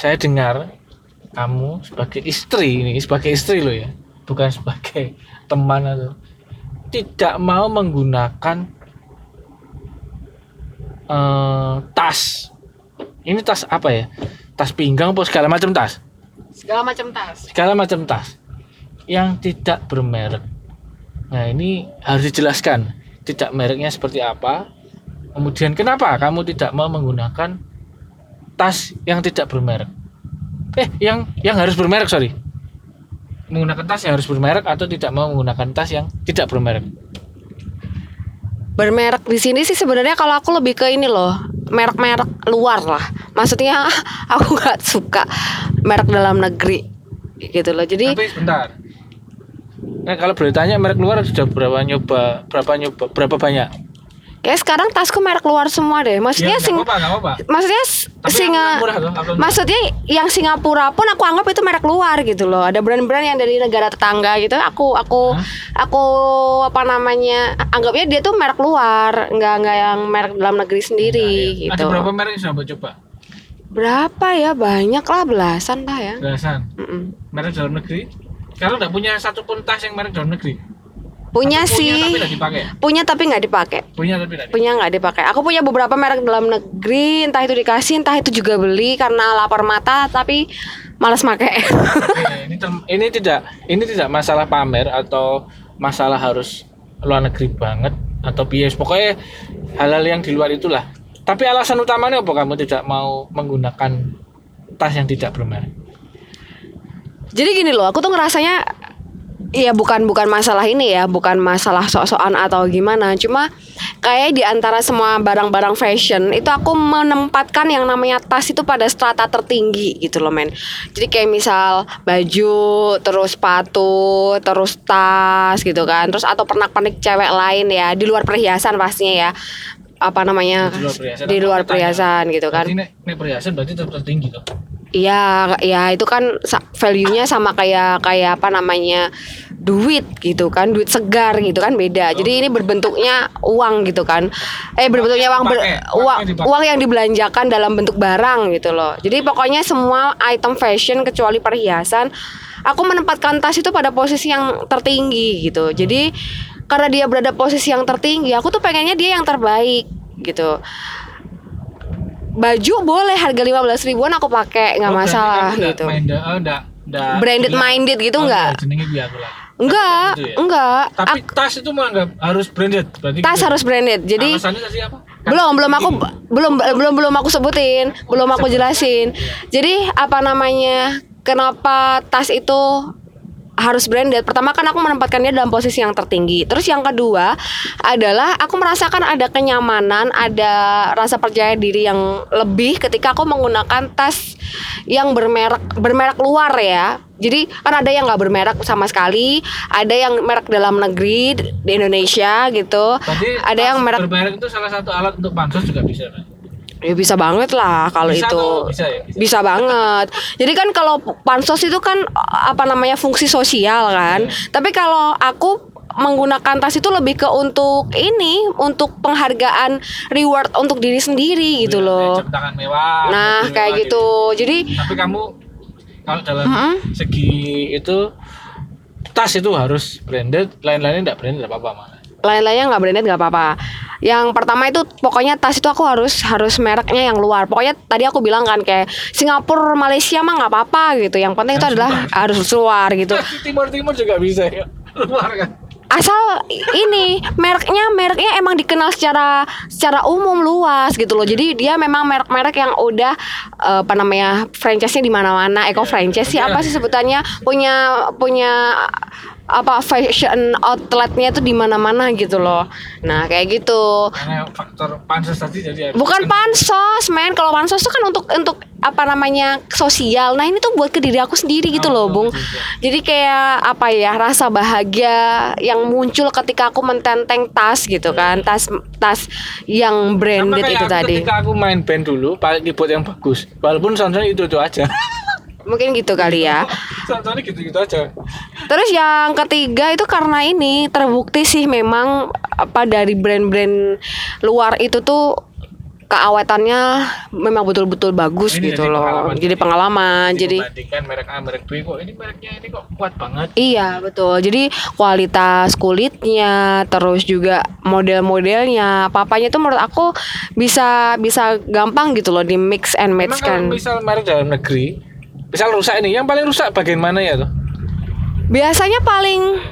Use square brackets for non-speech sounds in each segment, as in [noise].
saya dengar kamu sebagai istri ini sebagai istri lo ya bukan sebagai teman atau tidak mau menggunakan eh, tas. Ini tas apa ya? Tas pinggang apa segala macam tas? Segala macam tas. Segala macam tas yang tidak bermerek. Nah ini harus dijelaskan tidak mereknya seperti apa. Kemudian kenapa kamu tidak mau menggunakan tas yang tidak bermerek. Eh yang yang harus bermerek sorry. Menggunakan tas yang harus bermerek atau tidak mau menggunakan tas yang tidak bermerek? Bermerek di sini sih sebenarnya kalau aku lebih ke ini loh merek-merek luar lah. Maksudnya [laughs] aku nggak suka merek dalam negeri gitu loh. Jadi tapi sebentar. Nah kalau boleh tanya merek luar sudah berapa nyoba berapa nyoba berapa banyak kayak sekarang tasku merek luar semua deh. Maksudnya Ya, sing apa-apa nggak apa-apa. maksudnya s- Tapi singa yang murah loh, apa- maksudnya yang Singapura pun aku anggap itu merek luar gitu loh. Ada brand-brand yang dari negara tetangga gitu. Aku aku Hah? aku apa namanya anggapnya dia tuh merek luar. Nggak nggak yang merek dalam negeri sendiri Nah, ya. gitu. Ada berapa merek yang coba berapa ya? Banyak lah belasan lah ya. Belasan? Mm-mm. merek dalam negeri? Kalau nggak punya satupun tas yang merek dalam negeri punya Atau sih. punya tapi nggak dipakai? Punya tapi nggak dipakai. Punya tapi nggak dipakai? punya nggak dipakai. Aku punya beberapa merek dalam negeri entah itu dikasih entah itu juga beli karena lapar mata tapi malas Oke, ini ini tidak ini tidak masalah pamer atau masalah harus luar negeri banget atau bias. Pokoknya hal-hal yang di luar itulah. Tapi alasan utamanya apa kamu tidak mau menggunakan tas yang tidak bermerek? Jadi gini loh, aku tuh ngerasanya Iya bukan bukan masalah ini ya, bukan masalah sok-sokan atau gimana. Cuma kayak di antara semua barang-barang fashion itu aku menempatkan yang namanya tas itu pada strata tertinggi gitu loh men. Jadi kayak misal baju, terus sepatu, terus tas gitu kan. Terus atau pernak-pernik cewek lain ya di luar perhiasan pastinya ya. Apa namanya? Di luar perhiasan. Di luar tanya. perhiasan gitu kan. Nek perhiasan berarti tertinggi tuh Iya, ya itu kan value-nya sama kayak kayak apa namanya duit gitu kan, duit segar gitu kan beda. Jadi ini berbentuknya uang gitu kan. Eh berbentuknya uang ber- uang uang yang dibelanjakan dalam bentuk barang gitu loh. Jadi pokoknya semua item fashion kecuali perhiasan, aku menempatkan tas itu pada posisi yang tertinggi gitu. Jadi karena dia berada posisi yang tertinggi, aku tuh pengennya dia yang terbaik gitu baju boleh harga 15 ribuan aku pakai nggak Oh, masalah gitu Main, oh, nggak, nggak Branded bilang, minded gitu oh, nggak? aku lah. enggak Gitu ya? enggak Tapi Ak- tas itu mah nggak harus branded. Berarti tas gitu. harus branded jadi Alasannya tadi apa? belum belum aku belum belum belum aku sebutin belum aku jelasin jadi apa namanya kenapa tas itu harus branded. Pertama kan aku menempatkan dia dalam posisi yang tertinggi. Terus yang kedua adalah aku merasakan ada kenyamanan, ada rasa percaya diri yang lebih ketika aku menggunakan tas yang bermerek bermerek luar ya. Jadi kan ada yang nggak bermerek sama sekali, ada yang merek dalam negeri di Indonesia gitu. Berarti ada yang merek bermerek itu salah satu alat untuk pansos juga bisa kan? Ya bisa banget lah kalau Bisa itu. bisa ya? Bisa. Bisa banget. Jadi kan kalau pansos itu kan apa namanya fungsi sosial kan. Iya. Tapi kalau aku menggunakan tas itu lebih ke untuk ini, untuk penghargaan reward untuk diri sendiri gitu Kayak loh. jam tangan mewah. Nah, mobil kayak mewah gitu. Jadi Tapi kamu kalau dalam Mm-mm. segi itu tas itu harus branded, lain-lainnya enggak branded enggak apa-apa malah. Lain-lainnya nggak branded nggak apa-apa. Yang pertama itu pokoknya tas itu aku harus harus mereknya yang luar. Pokoknya tadi aku bilang kan kayak Singapura, Malaysia mah nggak apa-apa gitu. Yang penting itu adalah harus luar gitu. [laughs] Timur-timur juga bisa ya. Luar kan. asal ini mereknya mereknya emang dikenal secara secara umum luas gitu loh jadi dia memang merek-merek yang udah eh, apa namanya franchise-nya di mana-mana eco franchise sih apa sih sebutannya punya punya apa fashion outletnya itu di mana-mana gitu loh. Nah kayak gitu. Karena faktor pansos tadi jadi bukan kan- pansos men. Kalau pansos itu kan untuk untuk apa namanya sosial. Nah ini tuh buat ke diri aku sendiri gitu Oh, loh bung. jadi kayak apa ya rasa bahagia yang muncul ketika aku mententeng tas gitu kan. Tas tas yang Sama branded kayak itu aku tadi. Ketika aku main band dulu, pakai keyboard yang bagus. Walaupun soundnya itu itu aja. mungkin gitu kali ya. [laughs] Soundnya gitu-gitu aja. Terus yang ketiga itu karena ini terbukti sih memang apa dari brand-brand luar itu tuh keawetannya memang betul-betul bagus Ini gitu jadi loh. pengalaman Jadi jadi- pengalaman. Jadi Dibandingkan merek A, merek B kok ini mereknya ini kok kuat banget. Iya betul. Jadi kualitas kulitnya, terus juga model-modelnya, papanya tuh menurut aku bisa bisa gampang gitu loh di mix and match kan. misal merek dalam negeri, misal rusak ini, yang paling rusak bagian mana ya tuh? Biasanya paling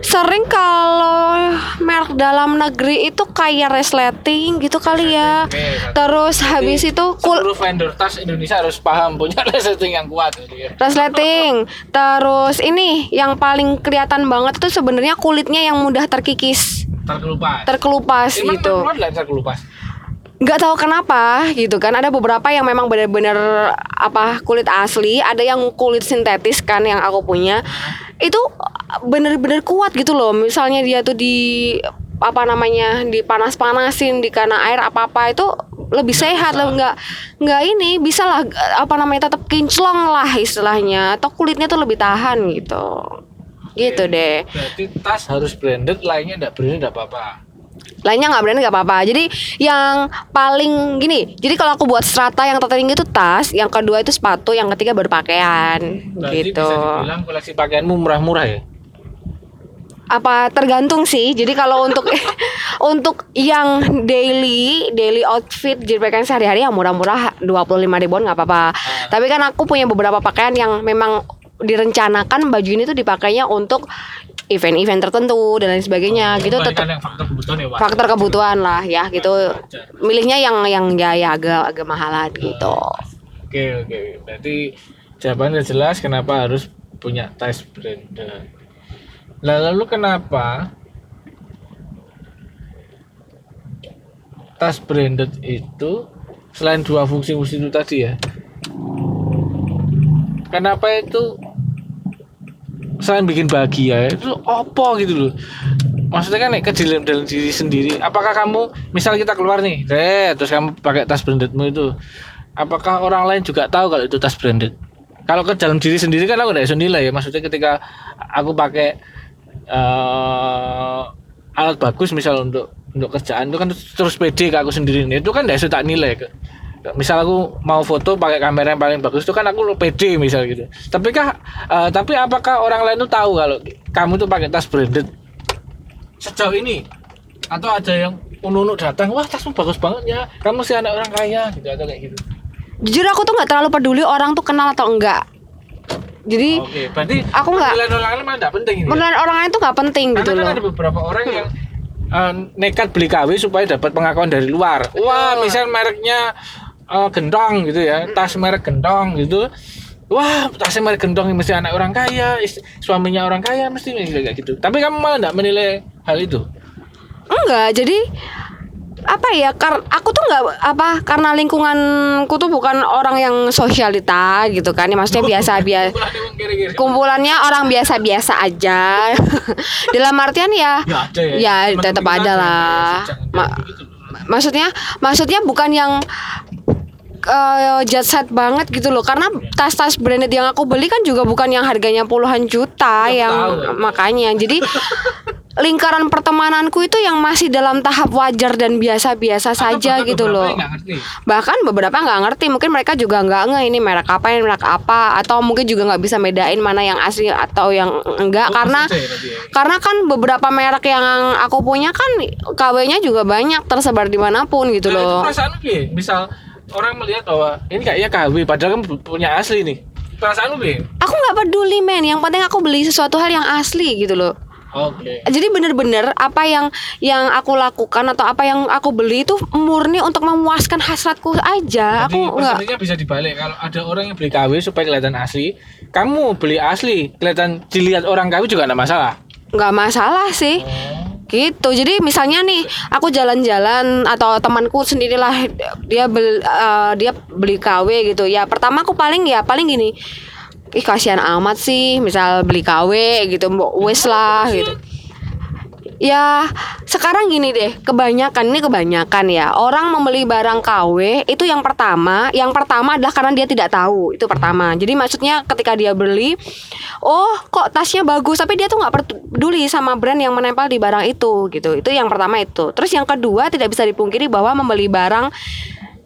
sering kalau merek dalam negeri itu kayak resleting gitu kali ya. Terus habis itu kul Seluruh vendor tas Indonesia harus paham punya [laughs] setting yang kuat gitu ya. resleting. Terus ini yang paling kelihatan banget itu sebenarnya kulitnya yang mudah terkikis, Terkelupas. terkelupas Emang gitu. terkelupas? nggak tahu kenapa gitu kan ada beberapa yang memang benar-benar apa kulit asli ada yang kulit sintetis kan yang aku punya itu bener-bener kuat gitu loh. Misalnya dia tuh di apa namanya dipanas-panasin di karena air apa apa itu lebih sehat lah. nggak nggak ini bisa lah apa namanya tetap kinclong lah istilahnya. Atau kulitnya tuh lebih tahan gitu. Gitu deh. Berarti tas harus branded, lainnya nggak branded nggak apa-apa. Lainnya nggak berani nggak apa-apa. Jadi yang paling gini jadi kalau aku buat strata yang tertinggi itu tas yang kedua itu sepatu yang ketiga baru pakaian. Berarti gitu. bisa dibilang koleksi pakaianmu murah-murah ya? apa tergantung sih. Jadi kalau untuk [laughs] [laughs] untuk yang daily daily outfit jadi pakaian sehari-hari yang murah-murah 25 ribuan nggak apa-apa. Tapi kan aku punya beberapa pakaian yang memang direncanakan baju ini tuh dipakainya untuk event-event tertentu dan lain sebagainya gitu Kebanyakan tetap yang faktor kebutuhan ya, faktor kebutuhan lah ya gitu milihnya yang yang ya, ya agak agak mahalan gitu Oke, oke. Berarti jawabannya jelas kenapa harus punya tas branded. Lah lalu kenapa tas branded itu selain dua fungsi-fungsi itu tadi ya? Kenapa itu selain bikin bahagia itu apa gitu loh? Maksudnya kan ke dalam, dalam diri sendiri. Apakah kamu misal kita keluar nih, deh, terus kamu pakai tas brandedmu itu, apakah orang lain juga tahu kalau itu tas branded? Kalau ke dalam diri sendiri kan aku nggak bisa nilai ya. Maksudnya ketika aku pakai eh alat bagus misal untuk untuk kerjaan itu kan terus pede ke aku sendiri itu kan nggak bisa tak nilai misal aku mau foto pakai kamera yang paling bagus itu kan aku pede misal gitu. Tapi kah eh, tapi apakah orang lain tuh tahu kalau kamu tuh pakai tas branded? Sejauh ini atau ada yang unuk datang wah tasmu bagus banget ya kamu sih anak orang kaya gitu atau kayak gitu. Jujur aku tuh nggak terlalu peduli orang tuh kenal atau enggak. Jadi oke berarti Aku nggak- penilaian orang lain nggak penting ini ya? menurut orang lain tuh nggak penting Karena gitu kan loh. ada beberapa orang yang eh, nekat beli KW supaya dapat pengakuan dari luar. Wah, misal mereknya eh, gendong gitu ya, tas merek gendong gitu. Wah, tasnya merek gendong ini mesti anak orang kaya, suaminya orang kaya mesti kayak gitu. Tapi kamu malah nggak menilai hal itu. enggak jadi apa ya kar aku tuh nggak apa karena lingkunganku tuh bukan orang yang sosialita gitu kan ya maksudnya biasa biasa emang kira-kira. kumpulannya orang biasa-biasa aja [laughs] dalam artian ya Ya ada ya. ya tetap ada lah jangan Ma- gitu. maksudnya maksudnya bukan yang eh, jet set banget gitu loh karena tas-tas branded yang aku beli kan juga bukan yang harganya puluhan juta Ya, yang tahu, ya. makanya jadi [laughs] lingkaran pertemananku itu yang masih dalam tahap wajar dan biasa-biasa saja gitu loh yang nggak ngerti. bahkan beberapa nggak ngerti mungkin mereka juga nggak nge ini merek apa ini merek apa atau mungkin juga nggak bisa bedain mana yang asli atau yang enggak Oh, karena ya ya. karena kan beberapa merek yang aku punya kan KW-nya juga banyak tersebar di mana pun gitu Nah, itu loh. perasaanmu piye? Misal orang melihat bahwa ini kayaknya KW padahal kan punya asli nih. Perasaanmu piye? Aku nggak peduli men, yang penting aku beli sesuatu hal yang asli gitu loh. Oke. Jadi bener-bener apa yang yang aku lakukan atau apa yang aku beli itu murni untuk memuaskan hasratku aja. Jadi Aku nggak bisa dibalik. Kalau ada orang yang beli KW supaya kelihatan asli, kamu beli asli, kelihatan dilihat orang KW juga enggak masalah. nggak masalah sih. Gitu. Jadi misalnya nih aku jalan-jalan atau temanku sendirilah dia beli dia beli KW gitu. Ya pertama aku paling ya paling gini ih kasihan amat sih misal beli KW gitu wes lah gitu ya sekarang gini deh kebanyakan ini kebanyakan ya orang membeli barang KW itu yang pertama yang pertama adalah karena dia tidak tahu itu pertama. Jadi maksudnya ketika dia beli oh kok tasnya bagus tapi dia tuh nggak peduli sama brand yang menempel di barang itu gitu. Itu yang pertama itu. Terus yang kedua tidak bisa dipungkiri bahwa membeli barang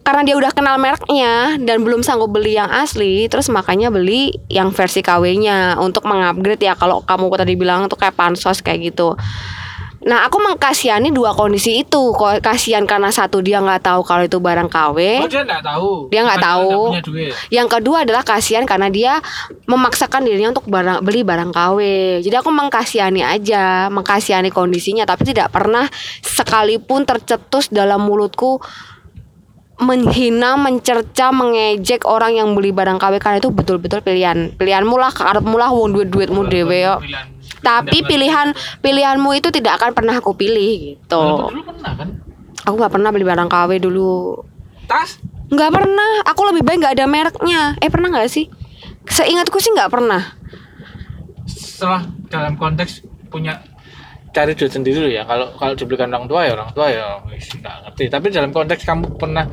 karena dia udah kenal mereknya dan belum sanggup beli yang asli, terus makanya beli yang versi KW-nya untuk mengupgrade ya kalau kamu tadi bilang tuh kayak pansos kayak gitu. Nah, aku mengkasihani dua kondisi itu. Kasihan karena satu dia nggak tahu kalau itu barang KW. Oh dia nggak tahu. Dia nggak tahu. nggak punya duit. Yang kedua adalah kasihan karena dia memaksakan dirinya untuk barang, beli barang KW. Jadi aku mengkasihani aja, mengkasihani kondisinya, tapi tidak pernah sekalipun tercetus dalam mulutku menghina, mencerca, mengejek orang yang beli barang KW karena itu betul-betul pilihan. Pilihanmu lah, karepmu lah, wong duit-duitmu dhewe yo. Pilihan- Tapi pilihan pilihanmu itu tidak akan pernah aku pilih gitu. Dulu pernah kan? Aku nggak pernah beli barang KW dulu. Tas? Nggak pernah. Aku lebih baik nggak ada mereknya. Eh pernah nggak sih? Seingatku sih nggak pernah. Setelah dalam konteks punya cari duit sendiri dulu ya. Kalau kalau dibelikan orang tua ya orang tua ya nggak ngerti. Tapi dalam konteks kamu pernah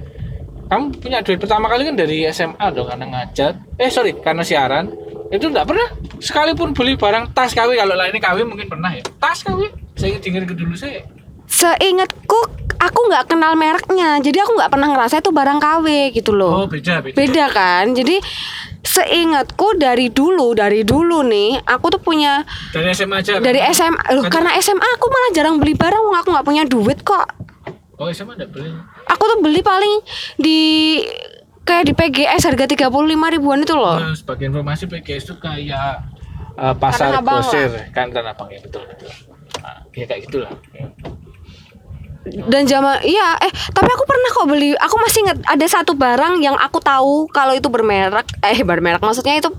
kamu punya duit pertama kali kan dari SMA dong karena ngajar. Eh sorry karena siaran itu nggak pernah sekalipun beli barang tas KW kalau lainnya KW mungkin pernah ya tas KW saya ingat dulu saya Seingatku aku nggak kenal mereknya. Jadi aku nggak pernah ngerasa itu barang KW gitu oh loh. beda beda Beda kan? Jadi seingatku dari dulu dari dulu nih aku tuh punya dari SMA aja dari kan? SMA loh Kan- karena SMA aku malah jarang beli barang aku nggak punya duit kok oh SMA nggak beli aku tuh beli paling di kayak di PGS harga 35 ribuan itu loh. Eh, sebagai informasi PGS itu kayak eh, pasar grosir kan tanah abang ya betul betul. Nah, ya kayak gitulah. Dan zaman iya eh tapi aku pernah kok beli aku masih inget ada satu barang yang aku tahu kalau itu bermerek eh bermerek maksudnya itu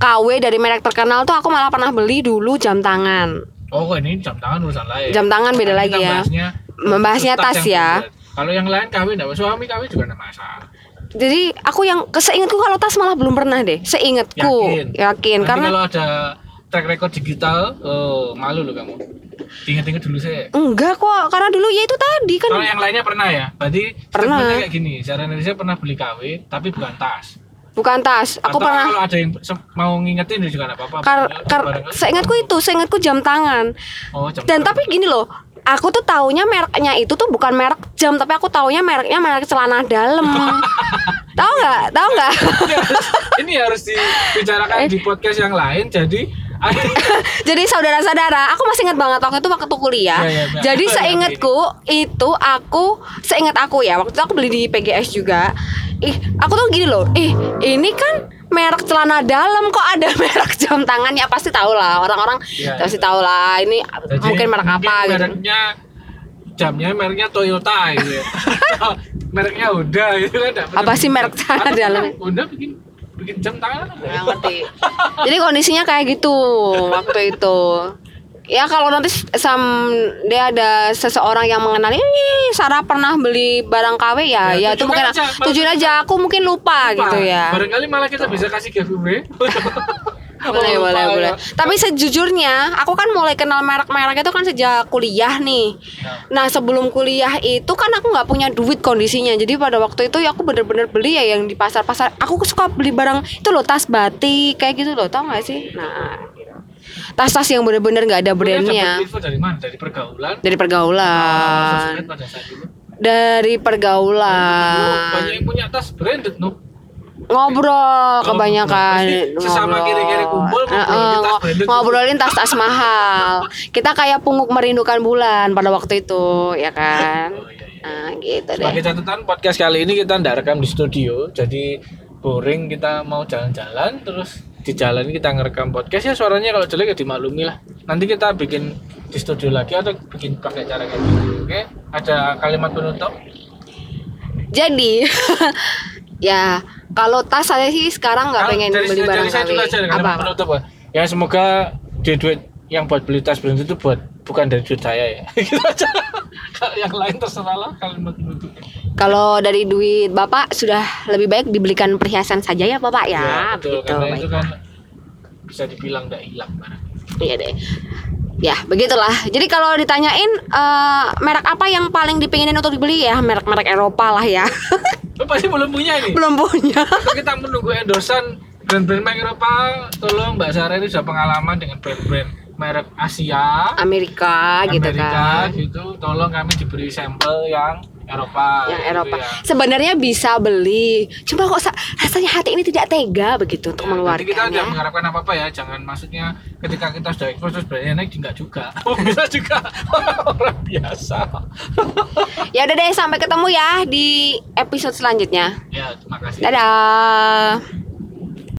KW dari merek terkenal tuh aku malah pernah beli dulu jam tangan. Oh ini jam tangan urusan lain? Jam tangan beda Karena lagi ya. bahasnya Membahasnya tas ya. kalau yang lain kawin enggak suami kawin juga enggak masalah jadi aku yang seingatku kalau tas malah belum pernah deh. Seingatku. Yakin? Yakin Nanti karena kalau ada track record digital oh malu loh kamu. Ingat-ingat dulu saya enggak kok karena dulu ya itu tadi kan. Kalau yang lainnya pernah ya? Berarti Pernah. kayak gini secara Indonesia pernah beli KW tapi bukan tas. Bukan tas. Aku Atau pernah kalau ada yang mau ngingetin juga enggak apa-apa kar, kar, seingatku itu seingatku jam tangan. Oh jam dan tangan. tapi gini loh aku tuh taunya mereknya itu tuh bukan merek jam tapi aku taunya mereknya merek celana dalam [laughs] tahu nggak tahu nggak ini harus, dibicarakan Eh. di podcast yang lain jadi [laughs] jadi saudara-saudara aku masih ingat banget waktu itu waktu kuliah Iya, iya, Mbak. jadi seingatku itu aku seingat aku ya waktu itu aku beli di PGS juga ih aku tuh gini loh ih ini kan merek celana dalam kok ada [laughs] merek jam tangan ya pasti tahu lah orang-orang Iya, pasti iya. tahu lah ini Jadi mungkin merek apa gitu mereknya jamnya mereknya Toyota gitu ya. [laughs] mereknya Honda gitu kan Apa sih merek Atau dalam? Honda bikin bikin jam tangan kan Nggak ngerti. Jadi kondisinya kayak gitu waktu itu. Ya kalau nanti sam dia ada seseorang yang mengenali, "Ih, Sarah pernah beli barang KW ya, Ya, ya, itu mungkin aja, tujuan aja aku mungkin lupa, Lupa. gitu ya. barangkali malah kita bisa kasih giveaway [laughs] Boleh, Lupa boleh, ya. boleh. Tapi sejujurnya, aku kan mulai kenal merek-merek itu kan sejak kuliah nih. Nah sebelum kuliah itu kan aku nggak punya duit kondisinya. Jadi pada waktu itu ya aku bener-bener beli ya yang di pasar-pasar. Aku suka beli barang itu loh tas batik kayak gitu loh, tau gak sih? Nah tas-tas yang bener-bener nggak ada brandnya info dari mana dari pergaulan dari Ah, pergaulan, itu dari pergaulan banyak yang punya tas branded no ngobrol kebanyakan Pasti sesama kiri-kiri kumpul Heeh, ngobrolin tas ngobrolin tas-tas mahal kita kayak punguk merindukan bulan pada waktu itu ya kan Oh, iya, iya. nah gitu deh Sebagai catatan podcast kali ini kita ndak rekam di studio, jadi boring kita mau jalan-jalan terus di jalan kita ngerekam podcast ya suaranya kalau jelek ya dimaklumi lah. Nanti kita bikin di studio lagi atau bikin pakai cara kayak gitu. Oke, ada kalimat penutup. jadi [laughs] ya kalau tas saya sih sekarang nggak pengen dari, beli dari barang saya kali dulu aja apa penutup ya. Ya semoga duit-duit yang buat beli tas brand itu buat bukan dari duit saya ya. [laughs] gitu aja. Yang lain terserah lah kalau dari duit bapak sudah lebih baik dibelikan perhiasan saja ya bapak ya, betul begitu karena itu baiklah. kan bisa dibilang tidak hilang barang. Iya deh. Ya, begitulah. Jadi kalau ditanyain eh, merek apa yang paling dipinginin untuk dibeli ya merek-merek Eropa lah ya. [laughs] Lu pasti belum punya ini. Belum punya. Kita menunggu endorsan brand-brand merek Eropa, tolong Mbak Sarah ini sudah pengalaman dengan brand-brand merek Asia, Amerika, gitu Amerika kan. gitu. Tolong kami diberi sampel yang Eropa yang gitu Eropa. ya. Sebenarnya bisa beli, cuma kok sa- rasanya hati ini tidak tega begitu untuk Ya, Nanti kita jangan mengeluarkannya. mengharapkan apa apa ya, jangan maksudnya ketika kita sudah ekspos terus bayarnya naik enggak juga. [laughs] Oh, bisa juga [laughs] orang biasa. [laughs] Ya udah deh, sampai ketemu ya di episode selanjutnya. ya, terima kasih. Dadah.